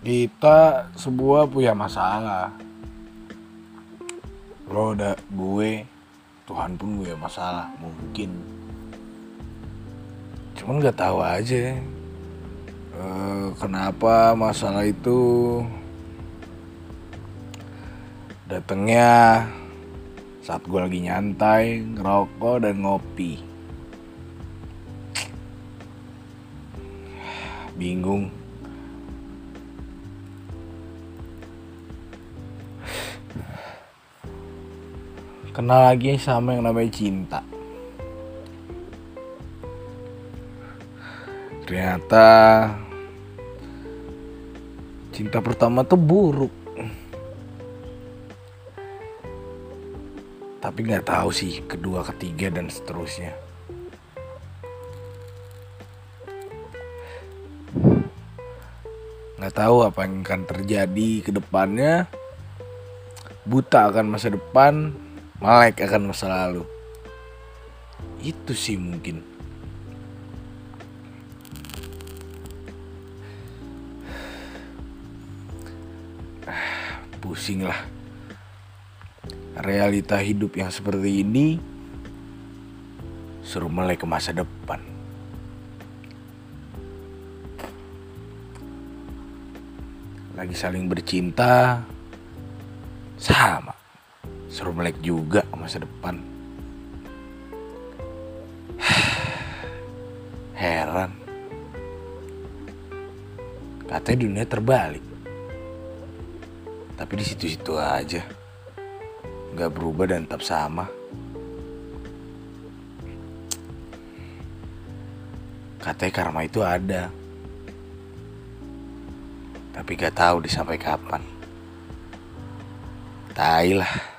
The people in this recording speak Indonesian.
kita sebuah punya masalah. Lo udah gue Tuhan pun punya masalah mungkin. Cuman nggak tahu aja. Eh, kenapa masalah itu datangnya saat gue lagi nyantai ngerokok dan ngopi? Bingung kenal lagi sama yang namanya cinta. Ternyata cinta pertama tuh buruk. Tapi nggak tahu sih kedua ketiga dan seterusnya. Nggak tahu apa yang akan terjadi ke depannya. Buta akan masa depan melek akan masa lalu. Itu sih mungkin. Pusing lah. Realita hidup yang seperti ini suruh melek ke masa depan. Lagi saling bercinta sama suruh melek juga masa depan. Heran. Katanya dunia terbalik. Tapi di situ-situ aja. Nggak berubah dan tetap sama. Katanya karma itu ada. Tapi gak tahu disampai kapan. Tai lah